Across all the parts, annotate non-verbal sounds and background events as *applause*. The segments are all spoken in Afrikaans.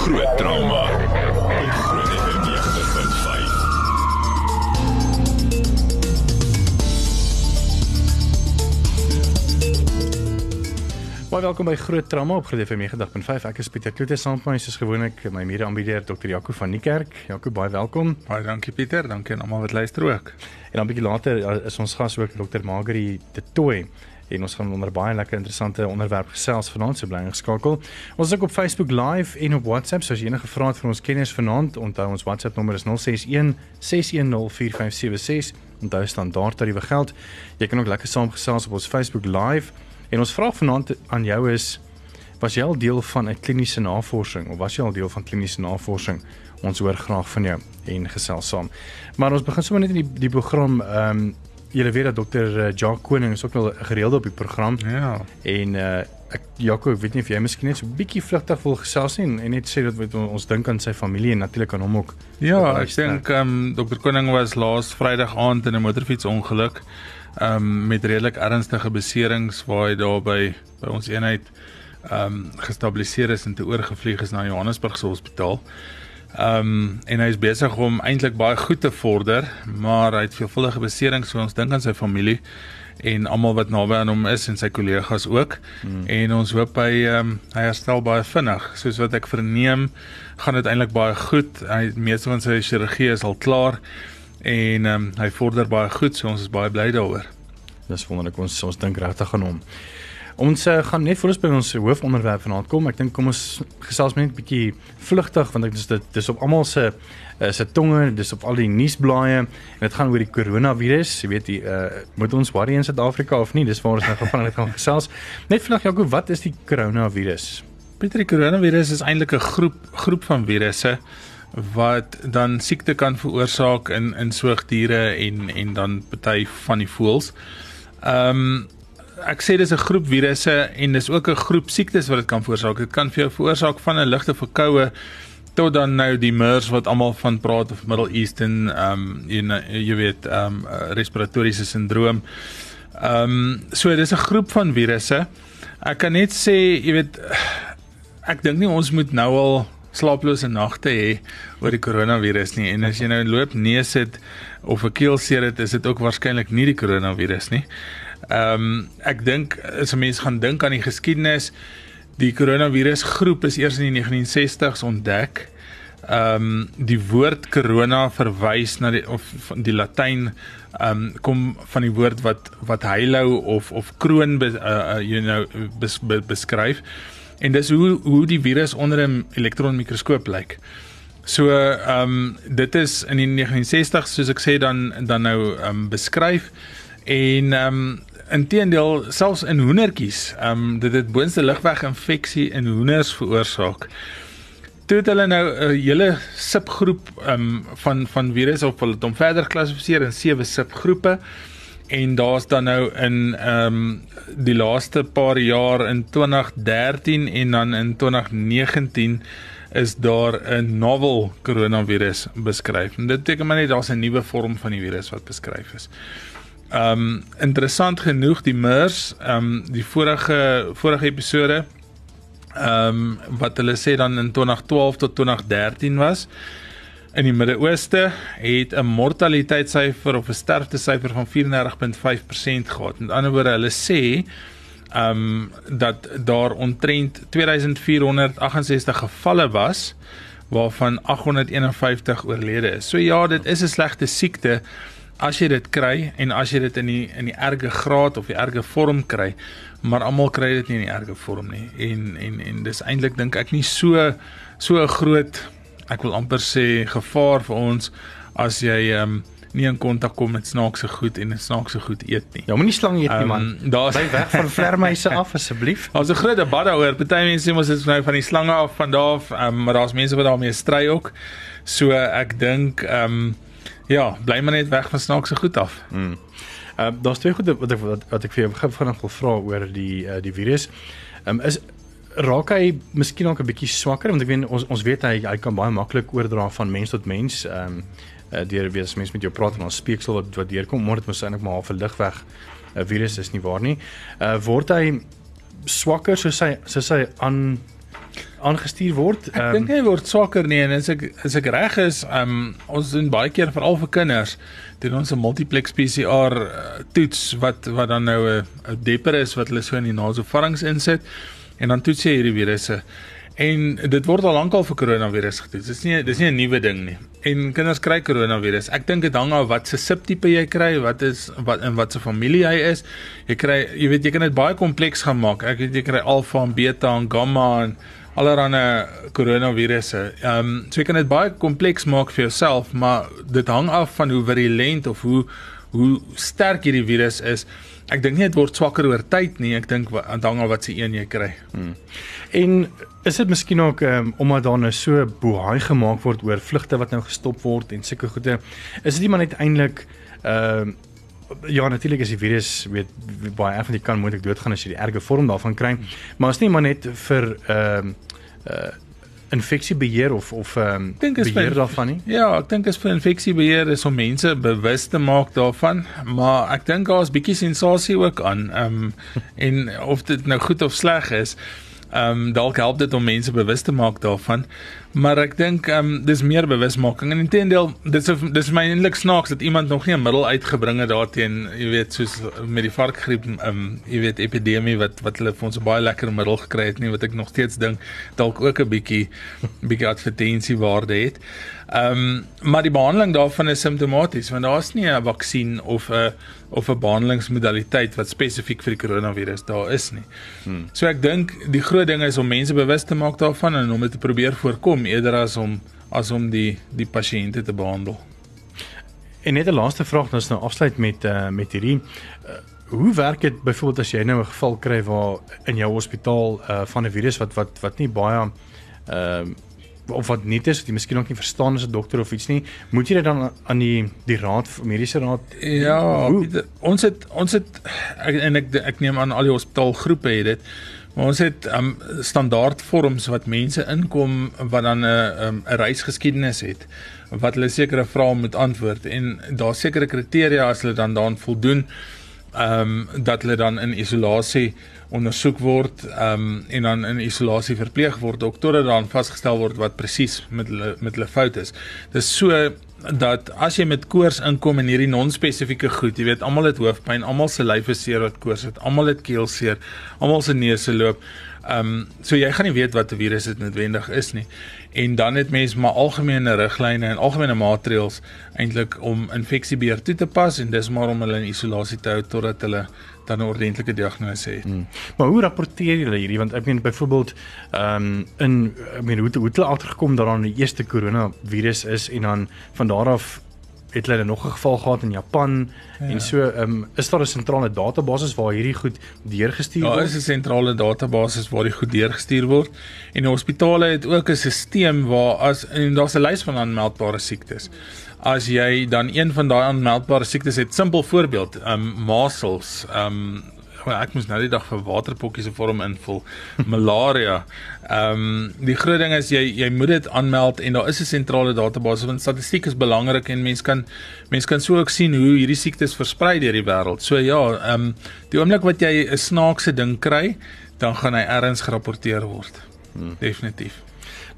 Groot trauma. Groot FM 90.5. Baie welkom by Groot Trauma op Groot FM 90.5. Ek is Pieter Kloete saam met my soos gewoonlik my mede-aanbieder Dr. Jaco van Niekerk. Jaco, baie welkom. Baie dankie Pieter, dankie aan almal wat luister ook. En dan 'n bietjie later uh, is ons gas ook Dr. Margery de Tooi en ons gaan onder baie lekker interessante onderwerp gesels vanaand so bly ingeskakel. Ons is ook op Facebook Live en op WhatsApp, so as jy enige vrae het vir ons kenners vanaand, onthou ons WhatsApp nommer is 061 610 4576. Onthou standaard tariewe geld. Jy kan ook lekker saamgesels op ons Facebook Live. En ons vraag vanaand aan jou is was jy al deel van 'n kliniese navorsing of was jy al deel van kliniese navorsing? Ons hoor graag van jou en gesels saam. Maar ons begin sommer net in die die program ehm um, julle weet dat dokter Jacques Koning is ook wel gereeld op die program Ja. en uh ek Jaco, ek weet nie of jy miskien net so 'n bietjie vlugtig wil gesels nie en, en net sê dat weet, ons dink aan sy familie en natuurlik aan hom ook. Ja, ek dink ehm um, Dr Koning was laas Vrydag aand in 'n motorfietsongeluk ehm um, met redelik ernstige beserings waar hy daar by by ons eenheid ehm um, gestabiliseer is en te oorgevlieg is na Johannesburg se hospitaal. Ehm um, en hy is besig om eintlik baie goed te vorder, maar hy het veelvuldige beserings, so ons dink aan sy familie en almal wat naby aan hom is en sy kollegas ook. Hmm. En ons hoop hy ehm um, hy herstel baie vinnig. Soos wat ek verneem, gaan dit eintlik baie goed. Hy meeste van sy chirurgie is al klaar en ehm um, hy vorder baie goed, so ons is baie bly daaroor. Dis wonderlik ons ons dink regtig aan hom. Ons uh, gaan net voor ons by ons hoofonderwerp vanaand kom. Ek dink kom ons gesels net 'n bietjie vlugtig want ek dis dit dis op almal se uh, se tonge, dis op al die nuusblaaie en dit gaan oor die koronavirus. Jy weet, die uh, moet ons worry in Suid-Afrika of nie? Dis waar ons nou *laughs* gaan net gaan gesels. Net vinnig Jaco, wat is die koronavirus? Pieter, die koronavirus is eintlik 'n groep groep van virusse wat dan siekte kan veroorsaak in in soogdiere en en dan party van die voëls. Ehm um, ek sê dis 'n groep virusse en dis ook 'n groep siektes wat dit kan veroorsaak. Dit kan vir jou veroorsaak van 'n ligte verkoue tot dan nou die MERS wat almal van praat of Middle Eastern ehm um, jy, jy weet ehm um, respiratoriese sindroom. Ehm um, so dis 'n groep van virusse. Ek kan net sê, jy weet ek dink nie ons moet nou al slaaplose nagte hê oor die koronavirus nie en as jy nou loop neus het of 'n keelseer het, is dit ook waarskynlik nie die koronavirus nie. Ehm um, ek dink as 'n mens gaan dink aan die geskiedenis, die koronavirus groep is eers in die 1960s ontdek. Ehm um, die woord corona verwys na die of van die Latyn ehm um, kom van die woord wat wat heilou of of kroon be, uh, uh, you know bes, be, beskryf. En dis hoe hoe die virus onder 'n elektronmikroskoop lyk. So ehm um, dit is in die 1960s soos ek sê dan dan nou ehm um, beskryf en ehm um, inteendeel selfs in hoendertjies ehm um, dit het boonste lugweginfeksie in hoenders veroorsaak. Toe het hulle nou 'n uh, hele subgroep ehm um, van van virusse op hulle hom verder geklassifiseer in sewe subgroepe en daar's dan nou in ehm um, die laaste paar jaar in 2013 en dan in 2019 is daar 'n novel koronavirus beskryf. En dit beteken maar net daar's 'n nuwe vorm van die virus wat beskryf is. Ehm um, interessant genoeg die MERS, ehm um, die vorige vorige episode ehm um, wat hulle sê dan in 2012 tot 2013 was in die Midde-Ooste het 'n mortaliteitssyfer of 'n sterftesyfer van 34.5% gehad. Met ander woorde, hulle sê ehm um, dat daar omtrent 2468 gevalle was waarvan 851 oorlede is. So ja, dit is 'n slegte siekte as jy dit kry en as jy dit in die in die erge graad of die erge vorm kry, maar almal kry dit nie in die erge vorm nie. En en en dis eintlik dink ek nie so so 'n groot ek wil amper sê gevaar vir ons as jy ehm um, nie in kontak kom met snaakse goed en snaakse goed eet nie. Ja, moenie slang eet nie Ehm, man. daar's- Bly weg van vlermuise *laughs* af asseblief. Daar's 'n groot debat daaroor. Party mense sê mos dit is nou van die slange af van daar af, um, maar daar's mense wat daarmee stry ook. So ek dink ehm um, ja, bly maar net weg van snaakse goed af. Mm. Uh daar's twee goed wat ek wat, wat ek vir jou vinnig wil vra oor die uh, die virus. Um, is raak hy miskien ook 'n bietjie swakker want ek weet ons ons weet hy hy kan baie maklik oordra van mens tot mens. Ehm um, uh, deur wees mense met jou praat en dan speeksel wat wat deurkom, maar dit moet eintlik maar half 'n ligweg 'n virus is nie waar nie. Uh word hy swakker soos hy soos hy aan aangestuur word. Ek um, dink hy word swakker nie en as ek as ek reg is, um, ons doen baie keer veral vir kinders doen ons 'n multiplex PCR uh, toets wat wat dan nou 'n 'n depper is wat hulle so in die nasofarings insit en dan toets jy hierdie virusse. En dit word al lankal vir koronavirus getoets. Dis nie dis nie 'n nuwe ding nie. En kinders kry koronavirus. Ek dink dit hang af wat se subtipe jy kry, wat is wat in watter familie hy is. Jy kry jy weet jy kan dit baie kompleks gaan maak. Ek weet jy kry alfa en beta en gamma en allerlei koronavirusse. Ehm um, so jy kan dit baie kompleks maak vir jouself, maar dit hang af van hoe virulent of hoe hoe sterk hierdie virus is. Ek dink nie dit word swakker oor tyd nie. Ek dink dit hang af wat se een jy kry. Hmm. En is dit miskien ook um, omdat daar nou so bohaai gemaak word oor vlugte wat nou gestop word en sulke goede. Is dit nie maar net eintlik ehm uh, Ja natuurlik is die virus weet baie erg van jy kan moontlik doodgaan as jy die erge vorm daarvan kry. Maar is nie maar net vir ehm uh, uh infeksiebeheer of of ehm um, beheer daarvan nie? Ja, ek dink is vir infeksiebeheer is om mense bewus te maak daarvan, maar ek dink daar is bietjie sensasie ook aan. Ehm um, *laughs* en of dit nou goed of sleg is, ehm um, dalk help dit om mense bewus te maak daarvan. Maar ek dink ehm um, dis meer bewusmaking. En intendeel dis dis my eintlik snaaks dat iemand nog nie 'n middel uitgebring het daarteen, jy weet, soos met die varkgriep ehm um, jy weet epidemie wat wat hulle vir ons 'n baie lekker middel gekry het nie wat ek nog steeds dink dalk ook 'n bietjie bietjie advertensie waarde het. Ehm um, maar die behandeling daarvan is simptomaties want daar's nie 'n vaksin of 'n of 'n behandelingsmodaliteit wat spesifiek vir die koronavirus daar is nie. Hmm. So ek dink die groot ding is om mense bewus te maak daarvan en om dit te probeer voorkom eerder as om as om die die pasiënte te behandel. En net 'n laaste vraag dan is nou afsluit met uh, met hierdie uh, hoe werk dit byvoorbeeld as jy nou 'n geval kry waar in jou hospitaal uh, van 'n virus wat wat wat nie baie ehm uh, of wat nie is wat jy miskien ook nie verstaan as 'n dokter of iets nie, moet jy dit dan aan die die raad mediese raad Ja, Pieter, ons het ons het ek, en ek ek neem aan al die hospitaalgroepe het dit. Maar ons het um, standaard vorms wat mense inkom wat dan 'n um, 'n reisgeskiedenis het wat hulle sekere vrae moet antwoord en daar sekere kriteria as hulle dan daaraan voldoen ehm um, dat hulle dan in isolasie ondersoek word ehm um, en dan in isolasie verpleeg word doktore dan vasgestel word wat presies met hulle met hulle fout is. Dis so dat as jy met koors inkom en hierdie non-spesifieke goed, jy weet almal het hoofpyn, almal se lyf is seer wat koors het, almal het keelseer, almal se neuse loop. Ehm um, so jy gaan nie weet wat 'n virus dit noodwendig is nie. En dan het mense maar algemene riglyne en algemene maatreëls eintlik om infeksiebeheer toe te pas en dis maar om hulle in isolasie te hou totdat hulle dan 'n ordentlike diagnose het. Hmm. Maar hoe rapporteer julle hierdie want ek meen byvoorbeeld ehm um, in ek meen hoe hoe het hulle agtergekom dat daar 'n eerste koronavirus is en dan van daar af het hulle nog 'n geval gehad in Japan ja. en so ehm um, is daar 'n sentrale database waar hierdie goed deurgestuur word? Daar is 'n sentrale database waar die goed deurgestuur word en hospitale het ook 'n stelsel waar as en daar's 'n lys van aanmeldbare siektes. As jy dan een van daai aanmeldbare siektes het, simpel voorbeeld, um, measles, um, Maar ek moes nou die dag vir waterpokkies se vorm invul. *laughs* Malaria. Ehm um, die groot ding is jy jy moet dit aanmeld en daar is 'n sentrale database want statistiek is belangrik en mense kan mense kan so ook sien hoe hierdie siektes versprei deur die wêreld. So ja, ehm um, die oomblik wat jy 'n snaakse ding kry, dan gaan hy ergens gerapporteer word. Hmm. Definitief.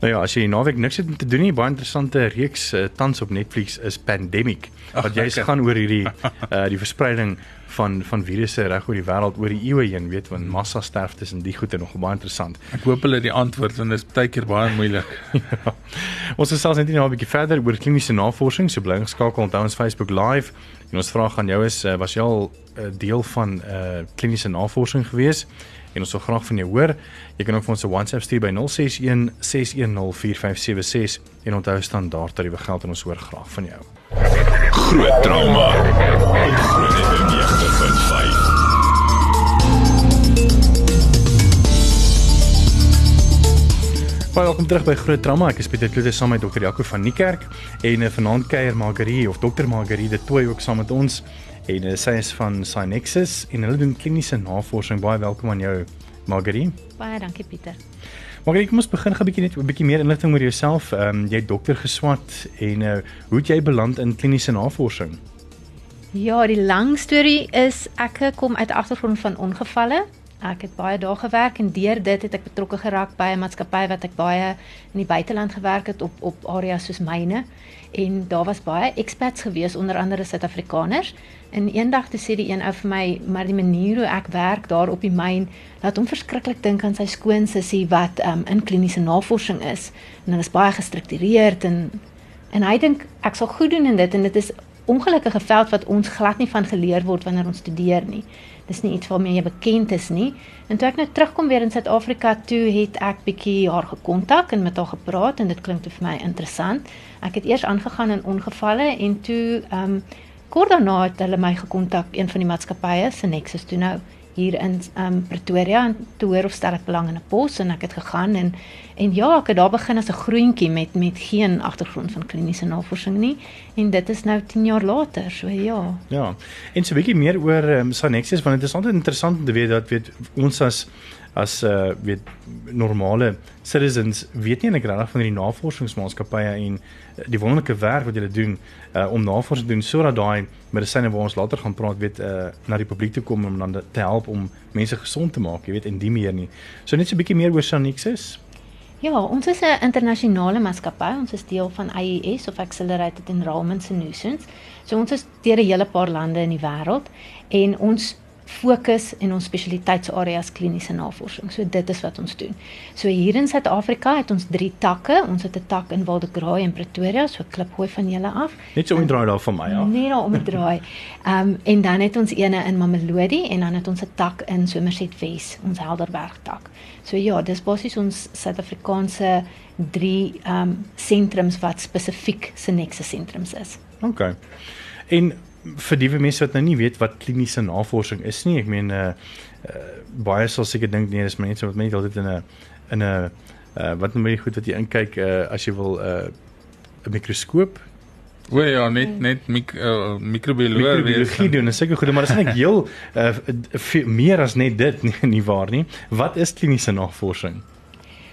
Nou ja, as jy naweek niks het om te doen nie, baie interessante reeks uh, tans op Netflix is Pandemic wat jy gaan oor hierdie uh *laughs* die verspreiding van van virusse reg oor die wêreld oor die eeue heen, weet want massa sterftes en die goeie nog baie interessant. Ek hoop hulle die antwoord want dit is baie keer baie moeilik. *laughs* ja. Ons is selfs net nou 'n bietjie verder oor kliniese navorsing, so bly geskakel onthou ons Facebook live. En ons vraag aan jou is uh, was jy al 'n uh, deel van 'n uh, kliniese navorsing gewees? En ons sal graag van jou hoor. Jy kan ook vir ons 'n WhatsApp stuur by 061 610 4576 en onthou standaard tariewe geld en ons hoor graag van jou. Groot trauma. Groot FM 90.5. Baie welkom terug by Groot Trauma. Ek is Pieter Kloete saam met Dr. Jaco van Niekerk en 'n vanaand kuier Margarie of Dr. Margarie de Tooi ook saam met ons en uh, sy is van Synexus en hulle doen kliniese navorsing. Baie welkom aan jou Margarie. Baie dankie Pieter. Maar ek moet begin 'n bietjie net 'n bietjie meer inligting oor jouself. Ehm um, jy het dokter geswat en uh, hoe het jy beland in kliniese navorsing? Ja, die lang storie is ek kom uit 'n agtergrond van ongevalle. Ek het baie daar gewerk en deur dit het ek betrokke geraak by 'n maatskappy wat ek baie in die buiteland gewerk het op op areas soos myne en daar was baie expats gewees onder andere Suid-Afrikaners. En eendag toe sê die een ou vir my, maar die manier hoe ek werk daar op die myn laat hom verskriklik dink aan sy skoonsussie wat um, in kliniese navorsing is. En hulle is baie gestruktureerd en en hy dink ek sal goed doen in dit en dit is ongelukkige veld wat ons glad nie van geleer word wanneer ons studeer nie. Dis nie iets waarmee jy bekend is nie. En toe ek nou terugkom weer in Suid-Afrika, toe het ek bietjie haar gekontak en met haar gepraat en dit klink vir my interessant. Ek het eers aangegaan in ongevalle en toe ehm um, kort daarna het hulle my gekontak een van die maatskappye, Senexus toe nou hier in um Pretoria en toe hoor of stel ek belang in 'n pos en ek het gegaan en en ja, ek het daar begin as 'n groentjie met met geen agtergrond van kliniese navorsing nie en dit is nou 10 jaar later, so ja. Ja. En so 'n bietjie meer oor um, Sanexis want dit is altyd interessant om te weet dat weet ons as as uh weet normale citizens weet nie eintlik regtig van hierdie navorsingsmaatskappye en die wonderlike werk wat hulle doen uh om navorsing te doen sodat daai medisyne waar ons later gaan praat weet uh na die publiek toe kom om dan te help om mense gesond te maak, jy weet, en die meer nie. So net so 'n bietjie meer oor Sanixis. Ja, ons is 'n internasionale maatskappy. Ons is deel van IES of Accelerated Enrollment Solutions. So ons is deur 'n hele paar lande in die wêreld en ons fokus en ons spesialiteitsareas kliniese navorsing. So dit is wat ons doen. So hier in Suid-Afrika het ons 3 takke. Ons het 'n tak in Waldekraai en Pretoria, so klip gooi van julle af. Net so omdraai daar van my af. Nee, daar omdraai. *laughs* Ehm um, en dan het ons eene in Mamelodi en dan het ons 'n tak in Somerset Wes, ons Helderberg tak. So ja, dis basies ons Suid-Afrikaanse 3 ehm um, sentrums wat spesifiek se Nexus sentrums is. OK. En vir die mense wat nou nie weet wat kliniese navorsing is nie. Ek meen uh, uh baie sal seker dink nee, dis mense wat net altyd in 'n in 'n uh wat nou baie goed wat jy inkyk uh as jy wil 'n uh, 'n mikroskoop O ja, net net mik, uh, microbiologie microbiologie doen. Dis seker goed, maar dit is net *laughs* heel uh meer as net dit nie, *laughs* nie waar nie. Wat is kliniese navorsing?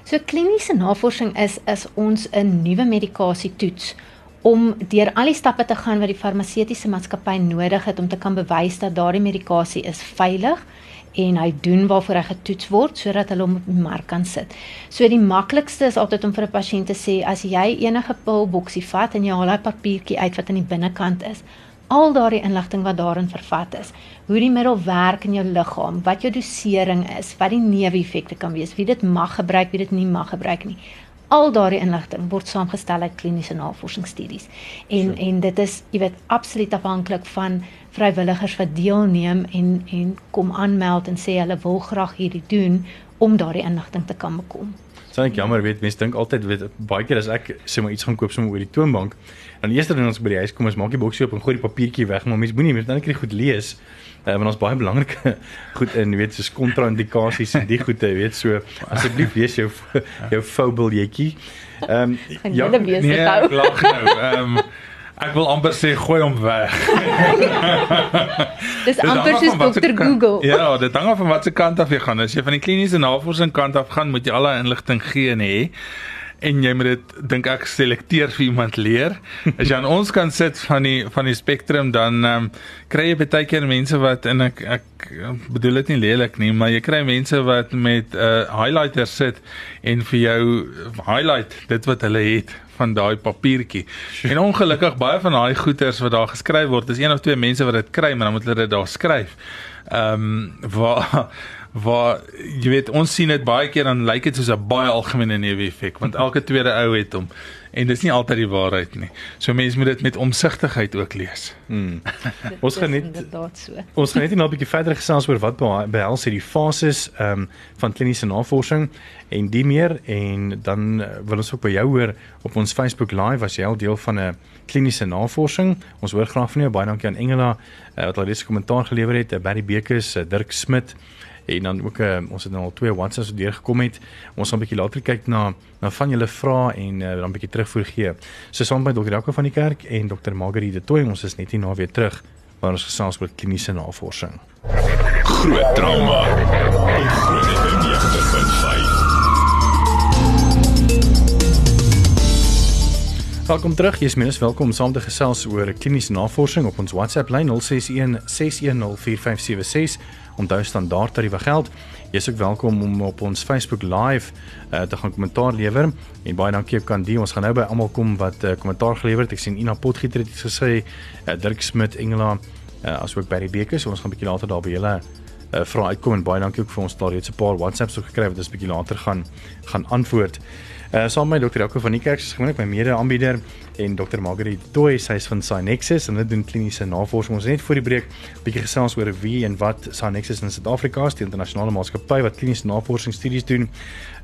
So kliniese navorsing is is ons 'n nuwe medikasie toets om deur al die stappe te gaan wat die farmaseutiese maatskappy nodig het om te kan bewys dat daardie medikasie is veilig en hy doen waarvoor hy getoets word sodat hulle hom op die mark kan sit. So die maklikste is altyd om vir 'n pasiënt te sê as jy enige pilboksie vat en jy haal daai papiertjie uit wat aan die binnekant is, al daardie inligting wat daarin vervat is, hoe die middel werk in jou liggaam, wat jou dosering is, wat die neeweffekte kan wees, wie dit mag gebruik, wie dit nie mag gebruik nie al daardie inligting word saamgestel uit kliniese navorsingsstudies. En so. en dit is, jy weet, absoluut afhanklik van vrywilligers wat deelneem en en kom aanmeld en sê hulle wil graag hierdie doen om daardie inligting te kan bekom. Sien ek jammer weet mense dink altyd weet baie keer as ek sê maar iets gaan koop sommer oor die toonbank dan eerste ding ons by die huis kom is maak die boksie oop en gooi die papiertjie weg maar mense moenie mense dan net goed lees uh, want ons baie belangrike *laughs* goed in weet soos kontra-indikasies en die goede weet so asseblief lees jou *laughs* jou foubiljetjie. Ehm um, ja nee, lag nou. Ehm um, Ek wil amper sê gooi hom weg. *laughs* Dis amper soos dokter Google. Ja, dit hang af van watter kant af jy gaan. As jy van die kliniese navorsing kant af gaan, moet jy al daai inligting gee en hê en jy moet dit dink ek selekteer vir iemand leer. As jy aan *laughs* ons kan sit van die van die spektrum dan ehm um, kry jy baie keer mense wat en ek ek bedoel dit nie lelik nie, maar jy kry mense wat met 'n uh, highlighter sit en vir jou highlight dit wat hulle het van daai papiertjie. En ongelukkig baie van daai goeters wat daar geskryf word, is een of twee mense wat dit kry, maar dan moet hulle dit daar skryf. Ehm um, waar waar jy weet ons sien dit baie keer dan lyk dit soos 'n baie algemene neeweffek want elke tweede ou het hom en dis nie altyd die waarheid nie. So mense moet dit met omsigtigheid ook lees. Hmm. *laughs* ons gaan net so. Ons gaan net nou 'n bietjie verder gesels oor wat behels hierdie fases ehm um, van kliniese navorsing en die meer en dan eh, wil ons ook by jou hoor op ons Facebook live as jy al deel van 'n kliniese navorsing. Ons hoor graag van jou. Baie dankie aan Engela uh, wat al reeds 'n kommentaar gelewer het. Uh, Barry Bekes, uh, Dirk Smit en dan ook uh, ons het nou al twee WhatsApps wat deurgekom het. Ons gaan 'n bietjie later kyk na na van julle vrae en uh, dan 'n bietjie terugvoer gee. So saam met Dr. Jaco van die kerk en Dr. Margriet de Tooy, ons is net hier na weer terug waar ons gesels oor kliniese navorsing. Groot trauma. Groot Welkom terug. Jy's minus welkom saam te gesels oor kliniese navorsing op ons WhatsApp lyn 061 6104576 onthou standaard tariewe geld Jy's ook welkom om op ons Facebook Live uh, te gaan kommentaar lewer en baie dankie ook aan die ons gaan nou by almal kom wat uh, kommentaar gelewer het. Ek sien Ina Potgieter het iets gesê, uh, Dirk Smit, Engela, uh, asook Barry Beker, so ons gaan 'n bietjie later daar by julle uh, vra uitkom en baie dankie ook vir ons daar reeds 'n paar WhatsApps ook gekry wat ons bietjie later gaan gaan antwoord. Uh saam met Dr. Jaco van die kerk is gewoonlik my mede-aanbieder en Dr. Margaret Toy, sy is van Synexus en hulle doen kliniese navorsing. Ons het net voor die breek bietjie gesels oor wie en wat Synexus in Suid-Afrika is, die internasionale maatskappy wat kliniese navorsingsstudies doen.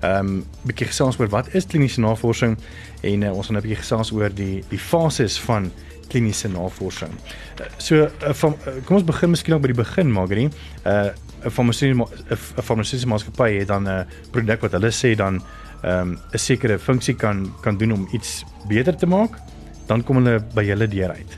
Ehm um, bietjie gesels oor wat is kliniese navorsing en uh, ons gaan 'n bietjie gesels oor die die fases van kliniese navorsing. So uh, van uh, kom ons begin miskien by die begin, Margaret. Uh 'n farmaseutiese 'n farmaseutiese maatskappy het dan 'n produk wat hulle sê dan ehm um, 'n sekere funksie kan kan doen om iets beter te maak, dan kom hulle by julle deur uit.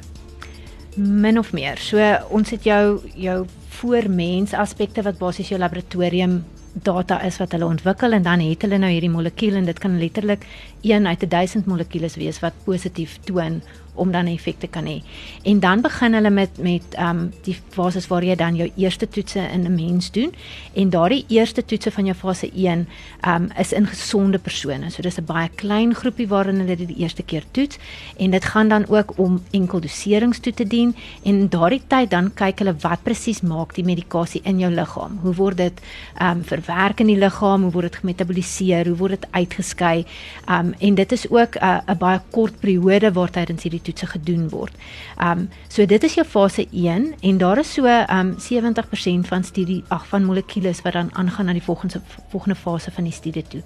Min of meer. So ons het jou jou voormens aspekte wat basies jou laboratorium data is wat hulle ontwikkel en dan het hulle nou hierdie molekuul en dit kan letterlik 1 uit 1000 molekules wees wat positief toon om dan 'n effek te kan hê. En dan begin hulle met met ehm um, die fases waar jy dan jou eerste toetse in 'n mens doen en daardie eerste toetse van jou fase 1 ehm um, is in gesonde persone. So dis 'n baie klein groepie waarin hulle dit die eerste keer toets en dit gaan dan ook om enkel doserings toe te dien en in daardie tyd dan kyk hulle wat presies maak die medikasie in jou liggaam. Hoe word dit ehm um, verwerk in die liggaam? Hoe word dit gemetaboliseer? Hoe word dit uitgeskei? Ehm um, en dit is ook 'n uh, baie kort periode waar tydens hierdie toetse gedoen word. Um so dit is jou fase 1 en daar is so um 70% van studie ag van molekules wat dan aangaan na die volgende volgende fase van die studie toe.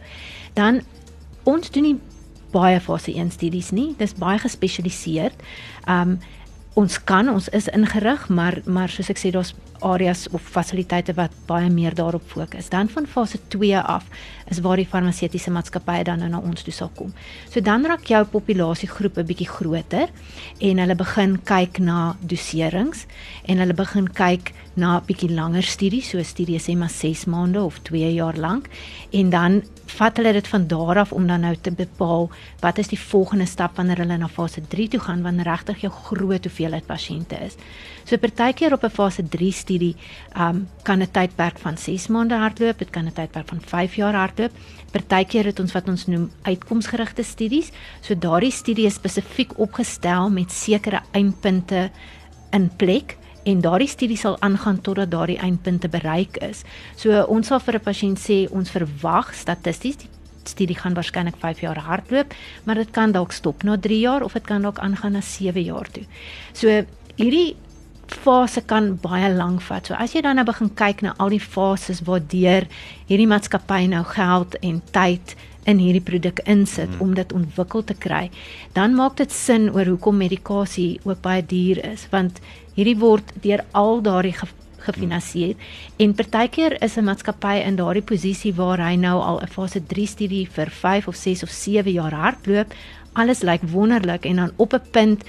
Dan ons doen nie baie fase 1 studies nie. Dis baie gespesialiseerd. Um ons kan ons is ingerig, maar maar soos ek sê daar's areas of fasiliteite wat baie meer daarop fokus. Dan van fase 2 af is waar die farmaseutiese maatskappye dan nou na ons toe sal kom. So dan raak jou populasiegroep 'n bietjie groter en hulle begin kyk na doserings en hulle begin kyk na bietjie langer studies, so studies sê maar 6 maande of 2 jaar lank en dan vat hulle dit van daar af om dan nou te bepaal wat is die volgende stap wanneer hulle na fase 3 toe gaan wanneer regtig jou groot hoeveelheid pasiënte is. So partykeer op 'n fase 3 studie, um kan 'n tydperk van 6 maande hardloop, dit kan 'n tydperk van 5 jaar hardloop. Partykeer het ons wat ons noem uitkomsgerigte studies. So daardie studie is spesifiek opgestel met sekere eindpunte in plek en daardie studie sal aangaan totdat daardie eindpunte bereik is. So ons sal vir 'n pasiënt sê ons verwag statisties die studie gaan waarskynlik 5 jaar hardloop, maar dit kan dalk stop na 3 jaar of dit kan dalk aangaan na 7 jaar toe. So hierdie fase kan baie lank vat. So as jy dan nou begin kyk na al die fases waardeur hierdie maatskappy nou geld en tyd in hierdie produk insit hmm. om dit ontwikkel te kry, dan maak dit sin oor hoekom medikasie ook baie duur is, want hierdie word deur al daardie gefinansier en partykeer is 'n maatskappy in daardie posisie waar hy nou al 'n fase 3 studie vir 5 of 6 of 7 jaar hardloop. Alles lyk wonderlik en dan op 'n punt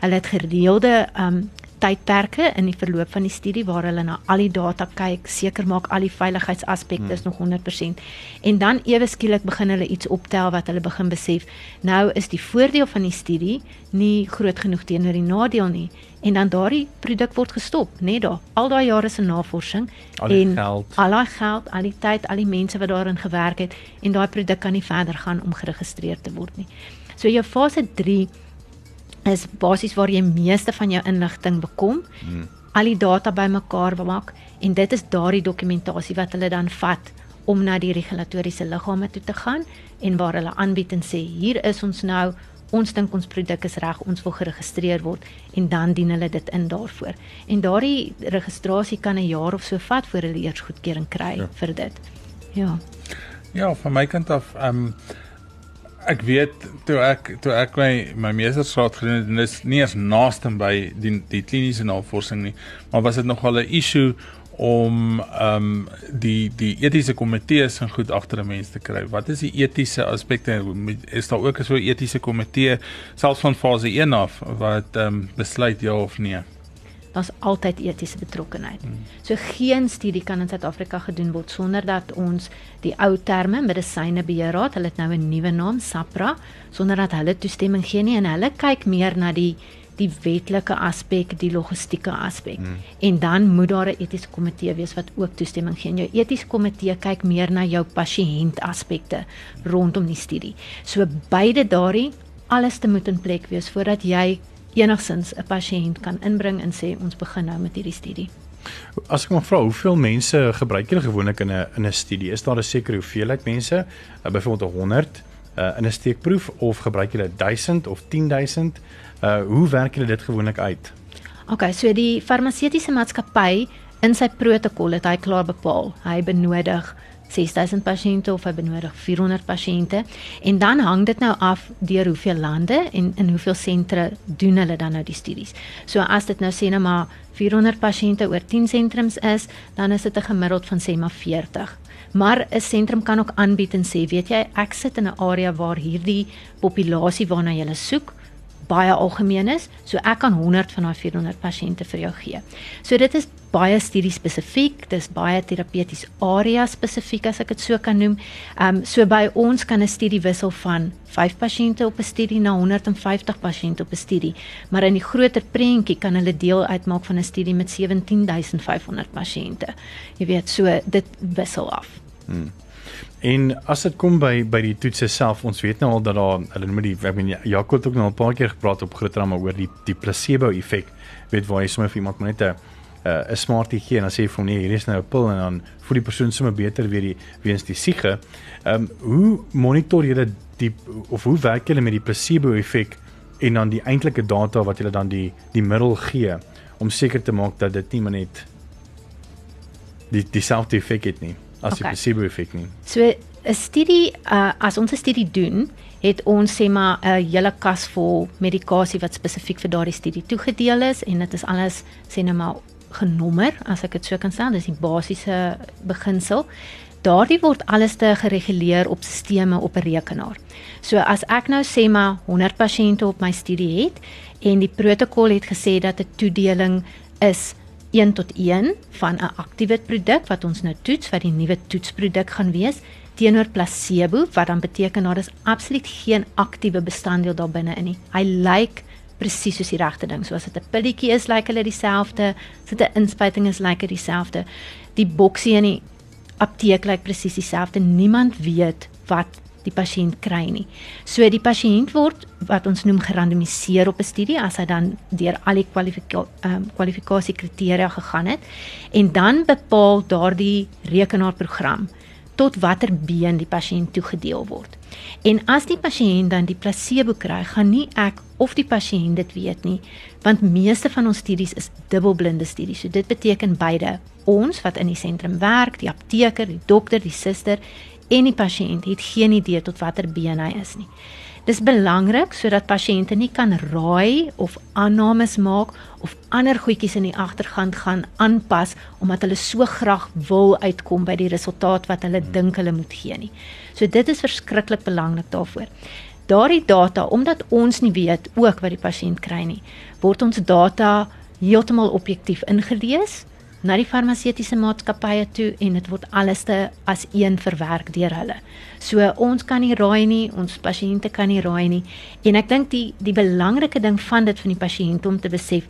hulle het gereelde um tydperke in die verloop van die studie waar hulle na al die data kyk, seker maak al die veiligheidsaspekte is hmm. nog 100% en dan ewe skielik begin hulle iets optel wat hulle begin besef, nou is die voordeel van die studie nie groot genoeg teenoor die nadeel nie en dan daardie produk word gestop, net daar. Al daai jare se navorsing al en geld. al daai geld, al die tyd, al die mense wat daarin gewerk het en daai produk kan nie verder gaan om geregistreer te word nie. So jou fase 3 is basies waar jy meeste van jou inligting bekom. Hmm. Al die data bymekaar maak en dit is daardie dokumentasie wat hulle dan vat om na die regulatoriese liggame toe te gaan en waar hulle aanbied en sê hier is ons nou ons dink ons produk is reg ons wil geregistreer word en dan dien hulle dit in daarvoor en daardie registrasie kan 'n jaar of so vat voor hulle eers goedkeuring kry ja. vir dit ja ja van my kant af ehm um, ek weet toe ek toe ek my my meestersgraad gedoen het en dis nie eens naaste by die die kliniese navorsing nie maar was dit nogal 'n issue om ehm um, die die etiese komitees en goed agter 'n mens te kry. Wat is die etiese aspekte? Is daar ook so 'n etiese komitee selfs van fase 1 af wat ehm um, besluit ja of nee? Daar's altyd etiese betrokkenheid. Hmm. So geen studie kan in Suid-Afrika gedoen word sonder dat ons die ou terme medisyne beheerraad, hulle het nou 'n nuwe naam, SAPRA, sonder dat hulle toestemming gee nie en hulle kyk meer na die die wetlike aspek, die logistieke aspek. Mm. En dan moet daar 'n etiese komitee wees wat ook toestemming gee. En jou etiese komitee kyk meer na jou pasiënt aspekte rondom die studie. So beide daardie alles te moet in plek wees voordat jy enigsins 'n pasiënt kan inbring en sê ons begin nou met hierdie studie. As ek maar vra, hoeveel mense gebruik julle gewoonlik in 'n in 'n studie? Is daar 'n sekere hoeveelheid mense, uh, byvoorbeeld 100 uh, in 'n steekproef of gebruik julle 1000 of 10000? Uh hoe werk julle dit gewoonlik uit? OK, so die farmaseutiese maatskappy in sy protokol het hy klaar bepaal. Hy benodig 6000 pasiënte of hy benodig 400 pasiënte en dan hang dit nou af deur hoeveel lande en in hoeveel sentre doen hulle dan nou die studies. So as dit nou sê nou maar 400 pasiënte oor 10 sentrums is, dan is dit 'n gemiddeld van sê maar 40. Maar 'n sentrum kan ook aanbied en sê, weet jy, ek sit in 'n area waar hierdie populasie waarna jy soek baie algemeen is, so ek kan 100 van daai 400 pasiënte vir jou gee. So dit is baie studie spesifiek, dis baie terapeuties area spesifiek as ek dit so kan noem. Ehm um, so by ons kan 'n studie wissel van 5 pasiënte op 'n studie na 150 pasiënte op 'n studie, maar in die groter prentjie kan hulle deel uitmaak van 'n studie met 17500 pasiënte. Jy weet, so dit wissel af. Hmm. En as dit kom by by die toetse self, ons weet nou al dat daar hulle noem die ek meen Jaco het ook nou 'n paar keer gepraat op groot drama oor die die placebo effek. Weet waar jy sommer vir iemand net 'n 'n smartie gee en dan sê jy vir hom nee, hier is nou 'n pil en dan voel die persoon sommer beter weer die weens die siege. Ehm um, hoe monitor jy dit die of hoe werk jy met die placebo effek en dan die eintlike data wat jy dan die die middel gee om seker te maak dat dit nie net die dieselfde effek het nie as okay. die placebo effek nie. So 'n studie uh, as ons 'n studie doen, het ons sê maar 'n hele kas vol medikasie wat spesifiek vir daardie studie toegedeel is en dit is alles sê nou maar genommer as ek dit so kan sê, dis die basiese beginsel. Daardie word alles te gereguleer op stelsels op 'n rekenaar. So as ek nou sê maar 100 pasiënte op my studie het en die protokol het gesê dat 'n toedeling is 1 tot 1 van 'n aktiewe produk wat ons nou toets wat die nuwe toetsproduk gaan wees teenoor placebo wat dan beteken daar is absoluut geen aktiewe bestanddeel daar binne in nie. Hy lyk presies soos die regte ding. So as dit 'n pilletjie is, lyk hulle dieselfde. As dit 'n inspuiting is, lyk dit dieselfde. Die boksie in die apteek lyk presies dieselfde. Niemand weet wat die pasiënt kry nie. So die pasiënt word wat ons noem gerandomiseer op 'n studie as hy dan deur al die kwalifika um, kwalifikasie kriteria gegaan het en dan bepaal daardie rekenaarprogram tot watter been die pasiënt toegedeel word. En as die pasiënt dan die placebo kry, gaan nie ek of die pasiënt dit weet nie, want meeste van ons studies is dubbelblinde studies. So dit beteken beide ons wat in die sentrum werk, die apteker, die dokter, die suster en die pasiënt het geen idee tot watter been hy is nie. Dis belangrik sodat pasiënte nie kan raai of aannames maak of ander goedjies in die agtergrond gaan aanpas omdat hulle so graag wil uitkom by die resultaat wat hulle dink hulle moet gee nie. So dit is verskriklik belangrik daarvoor. Daardie data, omdat ons nie weet ook wat die pasiënt kry nie, word ons data heeltemal objektief ingelees na die farmaseutiese maatskappye toe en dit word alles te as een verwerk deur hulle. So ons kan nie raai nie, ons pasiënte kan nie raai nie. En ek dink die die belangrike ding van dit van die pasiënt om te besef,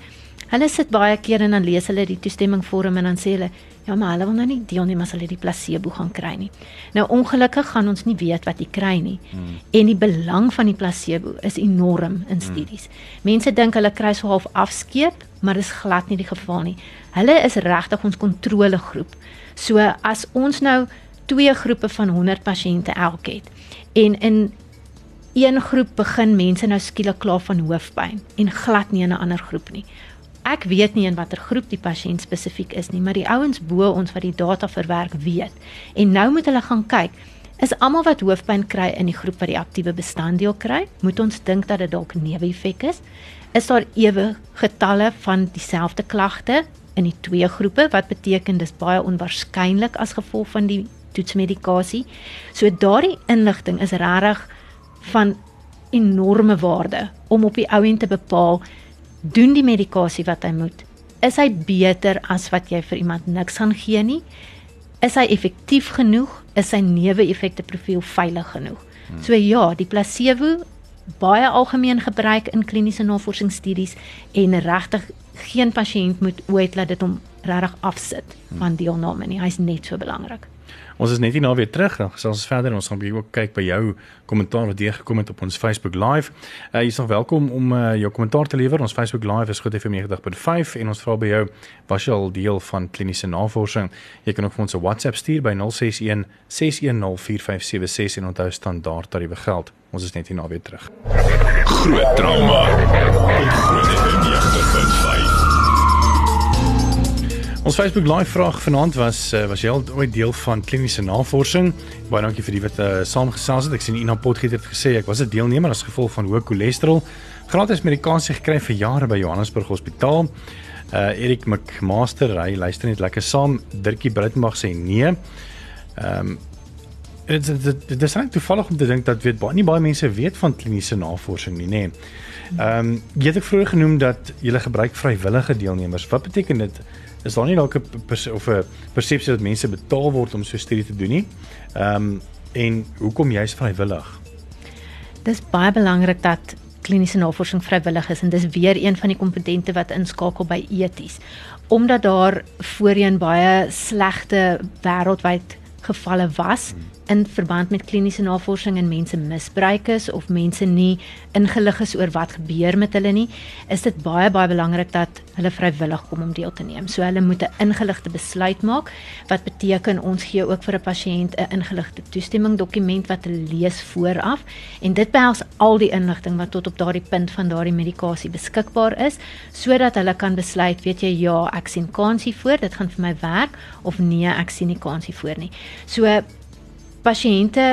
hulle sit baie keer en dan lees hulle die toestemmingvorm en dan sê hulle Ja, maar hulle wil nou nie deelneem as hulle die placebo gaan kry nie. Nou ongelukkig gaan ons nie weet wat jy kry nie. Hmm. En die belang van die placebo is enorm in studies. Hmm. Mense dink hulle kry so half afskeep, maar dis glad nie die geval nie. Hulle is regtig ons kontrolegroep. So as ons nou twee groepe van 100 pasiënte elk het en in een groep begin mense nou skielik klaar van hoofpyn en glad nie in 'n ander groep nie ek weet nie in watter groep die pasiënt spesifiek is nie, maar die ouens bo ons wat die data verwerk weet. En nou moet hulle gaan kyk, is almal wat hoofpyn kry in die groep wat die aktiewe bestanddeel kry, moet ons dink dat dit dalk 'n neeweffek is? Is daar ewe getalle van dieselfde klagte in die twee groepe wat beteken dis baie onwaarskynlik as gevolg van die toetsmedikasie. So daardie inligting is regtig van enorme waarde om op die ou end te bepaal doen die medikasie wat hy moet. Is hy beter as wat jy vir iemand niks gaan gee nie? Is hy effektief genoeg? Is sy neeweffekte profiel veilig genoeg? Hmm. So ja, die placebo baie algemeen gebruik in kliniese navorsingsstudies en regtig geen pasiënt moet ooit laat dit hom regtig afsit van deelname nie. Hy's net so belangrik. Ons is net hier nou weer terug. Dan ons verder ons gaan ook kyk by jou kommentaar wat jy gekom het op ons Facebook Live. Uh, jy is nog welkom om uh, jou kommentaar te lewer. Ons Facebook Live is goed FM 90.5 en ons vra by jou was jy al deel van kliniese navorsing? Jy kan ook vir ons 'n WhatsApp stuur by 061 610 4576 en onthou standaard tariewe geld. Ons is net hier nou weer terug. Groot trauma. Groot FM 90.5. Ons Facebook live vraag vanaand was uh, was jy al ooit deel van kliniese navorsing? Baie dankie vir die wat uh, saamgesels het. Ek sien Ina Potgieter het gesê ek was 'n deelnemer as gevolg van hoë cholesterol. Gratis medikasie gekry vir jare by Johannesburg Hospitaal. Uh Erik McMaster, hy luister net lekker saam. Dirkie Britenberg sê nee. Ehm um, dit dit dit is net toevallig om te dink dat weet baie nie baie mense weet van kliniese navorsing nie, nê. Nee. Ehm um, jy het ek vroeër genoem dat jy gebruik vrywillige deelnemers. Wat beteken dit? Is daar nie dalk 'n of 'n persepsie dat mense betaal word om so studie te doen nie. Ehm um, en hoekom jy's vrywillig? Dis baie belangrik dat kliniese navorsing vrywillig is en dis weer een van die kompetente wat inskakel by eties. Omdat daar voorheen baie slegte wêreldwyd gevalle was hmm in verband met kliniese navorsing en mense misbruik is of mense nie ingelig is oor wat gebeur met hulle nie, is dit baie baie belangrik dat hulle vrywillig kom om deel te neem. So hulle moet 'n ingeligte besluit maak wat beteken ons gee ook vir 'n pasiënt 'n ingeligte toestemming dokument wat hulle lees vooraf en dit behels al die inligting wat tot op daardie punt van daardie medikasie beskikbaar is sodat hulle kan besluit, weet jy, ja, ek sien kansie voor, dit gaan vir my werk of nee, ek sien nie kansie voor nie. So pasiënte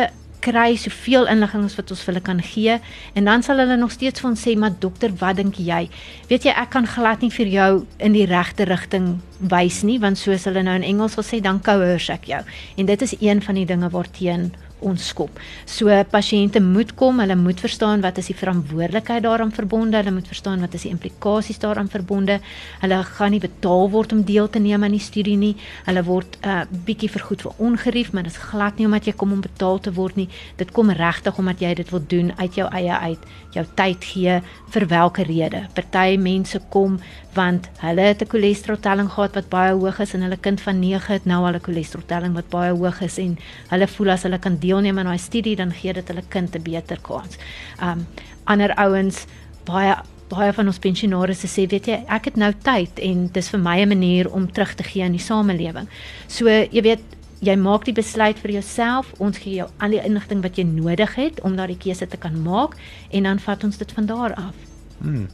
kry soveel inligting as wat ons vir hulle kan gee en dan sal hulle nog steeds ons sê maar dokter wat dink jy? Weet jy ek kan glad nie vir jou in die regte rigting wys nie want soos hulle nou in Engels wil sê dan coerce ek jou. En dit is een van die dinge waarteen ons skop. So pasiënte moet kom, hulle moet verstaan wat is die verantwoordelikheid daaraan verbonde, hulle moet verstaan wat is die implikasies daaraan verbonde. Hulle gaan nie betaal word om deel te neem aan die studie nie. Hulle word 'n uh, bietjie vergoed vir ongerief, maar dit is glad nie omdat jy kom om betaal te word nie. Dit kom regtig omdat jy dit wil doen uit jou eie uit, jou tyd gee vir watter rede. Party mense kom want hulle het 'n cholesteroltelling gehad wat baie hoog is en hulle kind van 9 het nou al 'n cholesteroltelling wat baie hoog is en hulle voel as hulle kan deelneem aan daai studie dan gee dit hulle kind 'n beter kans. Um ander ouens baie baie van ons pensionaars sê weet jy ek het nou tyd en dis vir my 'n manier om terug te gee aan die samelewing. So jy weet jy maak die besluit vir jouself ons gee jou al die inligting wat jy nodig het om daardie keuse te kan maak en dan vat ons dit van daar af. Hmm.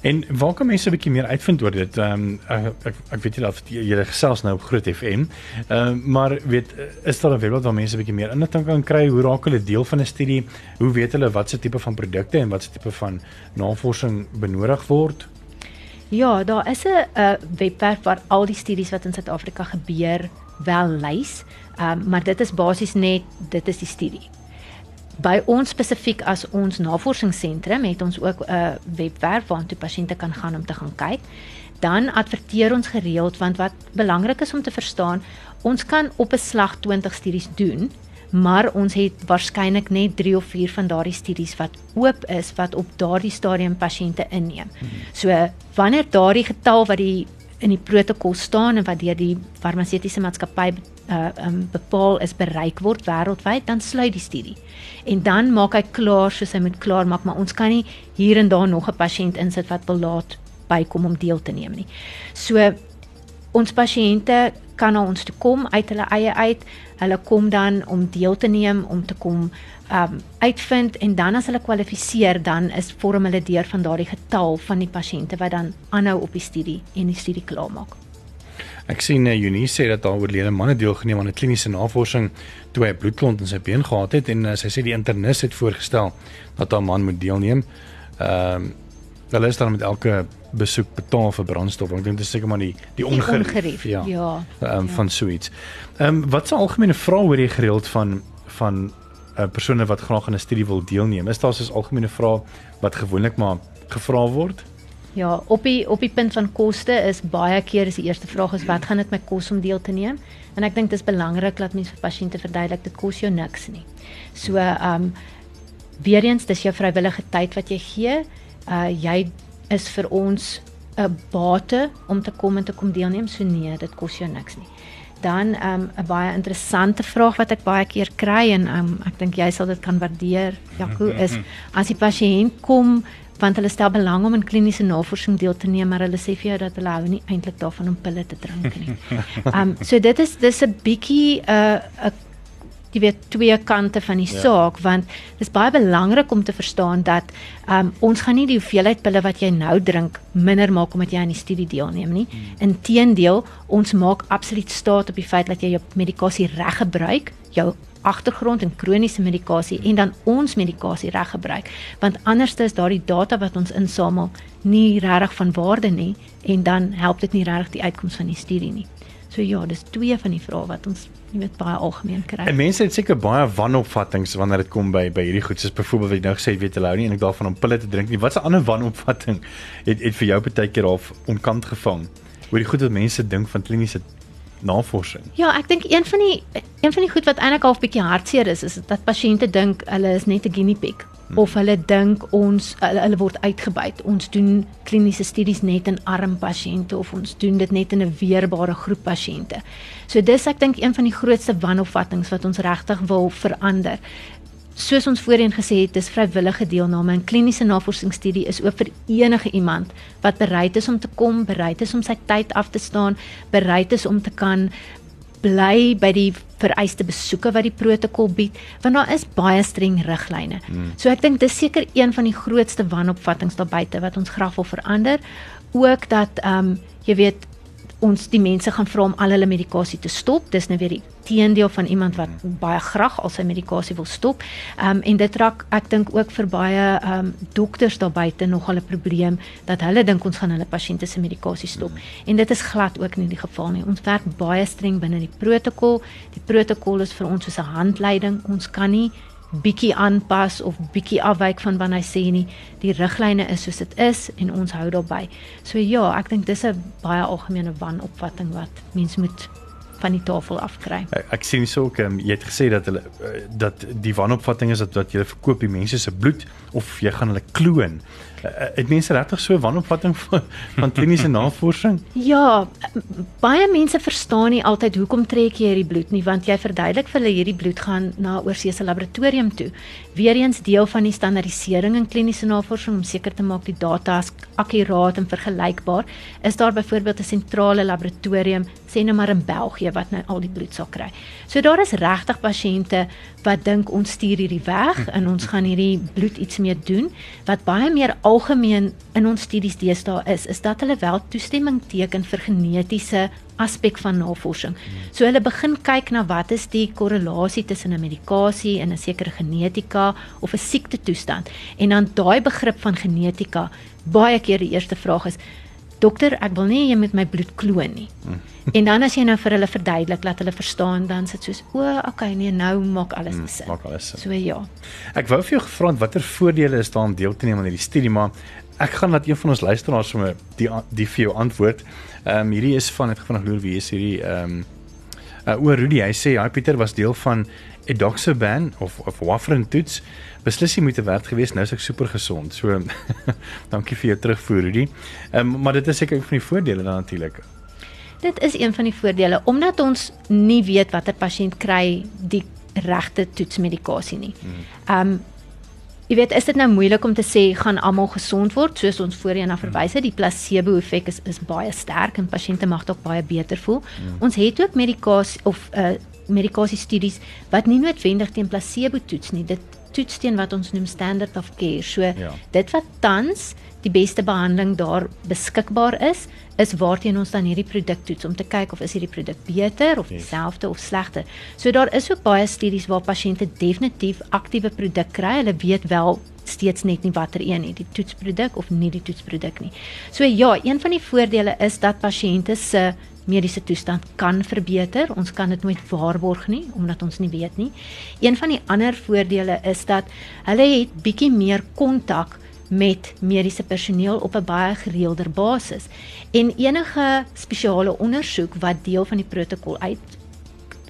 En waar kan mense 'n bietjie meer uitvind oor dit? Ehm um, ek, ek ek weet jy dat jy gesels nou op Groot FM. Ehm uh, maar weet is daar 'n webblad waar mense 'n bietjie meer inligting kan kry? Hoe raak hulle deel van 'n studie? Hoe weet hulle wat se tipe van produkte en wat se tipe van navorsing benodig word? Ja, daar is 'n uh, webwerf waar al die studies wat in Suid-Afrika gebeur wel lys. Ehm um, maar dit is basies net dit is die studie by ons spesifiek as ons navorsingsentrum het ons ook 'n uh, webwerf waar toe pasiënte kan gaan om te gaan kyk. Dan adverteer ons gereeld want wat belangrik is om te verstaan, ons kan op 'n slag 20 studies doen, maar ons het waarskynlik net 3 of 4 van daardie studies wat oop is wat op daardie stadium pasiënte inneem. So wanneer daardie getal wat die in die protokol staan en wat deur die farmaseutiese maatskappy uh um, bepaal is bereik word wêreldwyd, dan sluit die studie. En dan maak hy klaar soos hy moet klaar maak, maar ons kan nie hier en daar nog 'n pasiënt insit wat wil laat bykom om deel te neem nie. So ons pasiënte kan na ons toe kom uit hulle eie uit. Hulle kom dan om deel te neem, om te kom um uitvind en dan as hulle kwalifiseer, dan is vorm hulle deur van daardie getal van die pasiënte wat dan aanhou op die studie en die studie klaarmaak. Ek sien uh, Junie sê dat daar oorlede manne deelgeneem aan 'n kliniese navorsing toe hy bloedklont in sy been gehad het en uh, sy sê die internis het voorgestel dat 'n man moet deelneem. Ehm uh, hulle is dan met elke besoek betaal vir brandstof. Ek dink dit is seker maar die die ongerief, die ongerief ja. Ja. Ehm um, ja. van suits. Ehm um, wat se algemene vrae oor die gereeld van van 'n uh, persone wat graag aan 'n studie wil deelneem? Is daar soos algemene vrae wat gewoonlik maar gevra word? Ja, op die op die punt van koste is baie keer is die eerste vraag is wat gaan dit my kos om deel te neem? En ek dink dit is belangrik dat mense vir pasiënte verduidelik dit kos jou niks nie. So, ehm um, Weereens, dis jou vrywillige tyd wat jy gee. Uh jy is vir ons 'n bate om te kom en te kom deelneem. So nee, dit kos jou niks nie. Dan um 'n baie interessante vraag wat ek baie keer kry en um ek dink jy sal dit kan waardeer. Jaco is as die pasiënt kom want hulle stel belang om in kliniese navorsing deel te neem, maar hulle sê vir jou dat hulle hou nie eintlik daarvan om pille te drink nie. *laughs* Um so dit is dis 'n bietjie 'n uh, 'n jy weet twee kante van die ja. saak want dit is baie belangrik om te verstaan dat um, ons gaan nie die hoeveelheid pille wat jy nou drink minder maak omdat jy aan die studie deelneem nie. Hmm. Inteendeel, ons maak absoluut staat op die feit dat jy jou medikasie reg gebruik, jou agtergrond en kroniese medikasie en dan ons medikasie reg gebruik want anders is daardie data wat ons insamel nie regtig van waarde nie en dan help dit nie regtig die uitkoms van die studie nie. So ja, dis twee van die vrae wat ons jy weet baie algemeen kry. En mense het seker baie wanopvattinge wanneer dit kom by by hierdie goed. Soos byvoorbeeld wat jy nou gesê het, weet hulle hou nie en ek daarvan om pille te drink nie. Wat 'n ander wanopvatting het het vir jou baie keer half onkant gevang? Oor die goed wat mense dink van kliniese navorsing. Ja, ek dink een van die een van die goed wat eintlik half bietjie hartseer is, is dat pasiënte dink hulle is net 'n guinea pig of hulle dink ons hulle, hulle word uitgebuit. Ons doen kliniese studies net in arm pasiënte of ons doen dit net in 'n weerbare groep pasiënte. So dis ek dink een van die grootste wanopvattinge wat ons regtig wil verander. Soos ons voorheen gesê het, dis vrywillige deelname in kliniese navorsingsstudie is oop vir enige iemand wat bereid is om te kom, bereid is om sy tyd af te staan, bereid is om te kan bly by die vereiste besoeke wat die protokol bied want daar is baie streng riglyne. Hmm. So ek dink dis seker een van die grootste wanopvattinge daar buite wat ons graag wil verander. Ook dat ehm um, jy weet ons die mense gaan vra om al hulle medikasie te stop. Dis nou weer die teendeel van iemand wat baie graag al sy medikasie wil stop. Ehm um, en dit raak ek dink ook vir baie ehm um, dokters daar buite nog 'n probleem dat hulle dink ons gaan hulle pasiënte se medikasie stop. En dit is glad ook nie die geval nie. Ons werk baie streng binne die protokol. Die protokol is vir ons soos 'n handleiding. Ons kan nie bietjie aanpas of bietjie afwyk van wat hy sê nie. Die riglyne is soos dit is en ons hou daarby. So ja, ek dink dis 'n baie algemene wanopvatting wat mens moet van die tafel afkry. Ek, ek sien so ook um, jy het gesê dat hulle uh, dat die wanopvatting is dat wat jy verkoop die mense se bloed of jy gaan hulle kloon. Uh, het mense regtig so wanopvatting *laughs* van, van kliniese navorsing? Ja, baie mense verstaan nie altyd hoekom trek jy hierdie bloed nie, want jy verduidelik vir hulle hierdie bloed gaan na oorsese laboratorium toe. Weereens deel van die standaardisering in kliniese navorsing om seker te maak die data is akkuraat en vergelykbaar, is daar byvoorbeeld 'n sentrale laboratorium, sê nou maar in België wat nou al die bloed sal kry. So daar is regtig pasiënte wat dink ons stuur hierdie weg en ons gaan hierdie bloed iets mee doen wat baie meer algemeen in ons studies deesdae is, is dat hulle wel toestemming teken vir genetiese aspek van navorsing. So hulle begin kyk na wat is die korrelasie tussen 'n medikasie en 'n sekere genetika of 'n siekte toestand. En dan daai begrip van genetika, baie keer die eerste vraag is Dokter, ek wil nie jy met my bloed kloon nie. en dan as jy nou vir hulle verduidelik dat hulle verstaan, dan sit soos o, okay, nee, nou maak alles Hmm, sin. maak alles sin. So ja. Ek wou vir jou gevra watter voordele is daar om deel te neem aan hierdie studie, maar ek gaan laat een van ons luisteraars sommer die a- die vir jou antwoord. Ehm um, hierdie is van het vinnig loer wie is hierdie ehm um, uh, o Rudy, hy sê hy Pieter was deel van Edoxaban of of Warfarin toets. Beslis nie moeite werd geweest, nou is ek super gesond. So *laughs* dankie vir jou terugvoer Rudy. Ehm um, maar dit is seker een van die voordele dan natuurlik. Dit is een van die voordele omdat ons nie weet watter pasiënt kry die regte toetsmedikasie nie. Ehm um, jy weet, is dit nou moeilik om te sê gaan almal gesond word soos ons voorheen na verwys het. Die placebo effek is is baie sterk en pasiënte mag dalk baie beter voel. Ons het ook medikasie of uh medikasie studies wat nie noodwendig teen placebo toets nie. Dit toets teen wat ons noem standard of care. So Ja. dit wat tans die beste behandeling daar beskikbaar is, is waarteen ons dan hierdie produk toets om te kyk of is hierdie produk beter of dieselfde of slegter. So daar is ook baie studies waar pasiënte definitief aktiewe produk kry. Hulle weet wel steeds net nie watter een nie, die toetsproduk of nie die toetsproduk nie. So ja, een van die voordele is dat pasiënte se mediese toestand kan verbeter. Ons kan dit nooit waarborg nie omdat ons nie weet nie. Een van die ander voordele is dat hulle het bietjie meer kontak met mediese personeel op 'n baie gereelder basis. En enige spesiale ondersoek wat deel van die protokol uit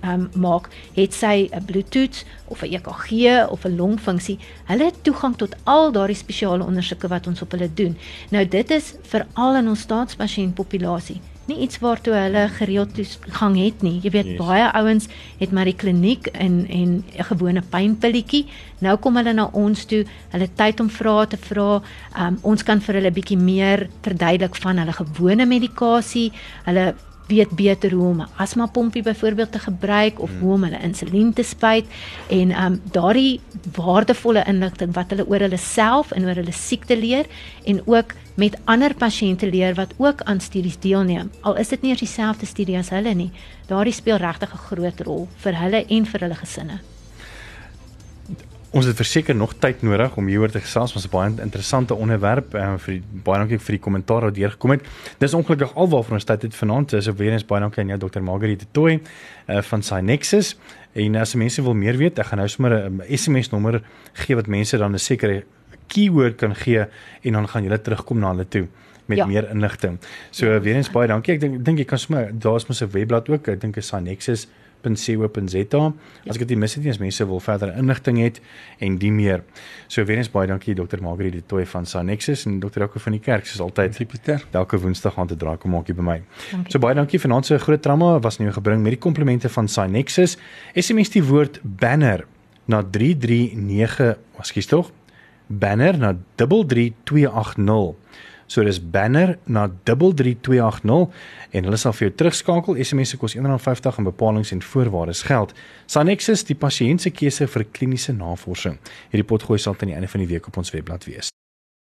um, maak, het sy 'n bloedtoets of 'n EKG of 'n longfunksie. Hulle het toegang tot al daardie spesiale ondersoeke wat ons op hulle doen. Nou dit is veral in ons staatspasiëntpopulasie nie iets waartoe hulle gereeld toegang het nie. Jy weet yes. baie ouens het maar die kliniek en en 'n gewone pynpilletjie. Nou kom hulle na ons toe. Hulle tyd om vrae te vra. Um, ons kan vir hulle bietjie meer verduidelik van hulle gewone medikasie. Hulle weet beter hoe om 'n asma pompie byvoorbeeld te gebruik of hmm. hoe om hulle insulien te spuit en um daardie waardevolle inligting wat hulle oor hulle self en oor hulle siekte leer en ook met ander pasiënte leer wat ook aan studies deelneem. Al is dit nie eers dieselfde studie as hulle nie, daardie speel regtig 'n groot rol vir hulle en vir hulle gesinne. Ons het verseker nog tyd nodig om hieroor te gesels, ons 'n baie interessante onderwerp en uh, vir die, baie dankie vir die kommentaar wat deurgekom het. Dis ongelukkig alwaar ons tyd het vanaand. Dis weer eens baie dankie aan jou Dr. Margriet Toy uh, van Synexus. En as mense wil meer weet, ek gaan nou sommer 'n SMS nommer gee wat mense dan 'n sekere keyword kan gee en dan gaan julle terugkom na hulle toe met ja. meer inligting. So ja. weer eens baie dankie. Ek dink dink jy kan sommer daar's mos 'n webblad ook. Ek dink dit is nexus.co.za. As ek dit mis het nie as mense wil verder inligting het en die meer. So weer eens baie dankie Dr. Margriet de Tooi van Sanexus en Dr. Jaco van die kerk soos altyd. Pieter. Elke Woensdag gaan te draai kom maak hier by my. Dankie. So baie dankie vanaand se groot drama was nou gebring met die komplimente van Sanexus. SMS die woord banner na 339, ekskuus tog banner na 33280. So dis banner na 33280 en hulle sal vir jou terugskakel. SMS se kos R1.50 en bepalinge en voorwaardes geld. Sanexus, die pasiënt se keuse vir kliniese navorsing. Hierdie potgooi sal aan die einde van die week op ons webblad wees.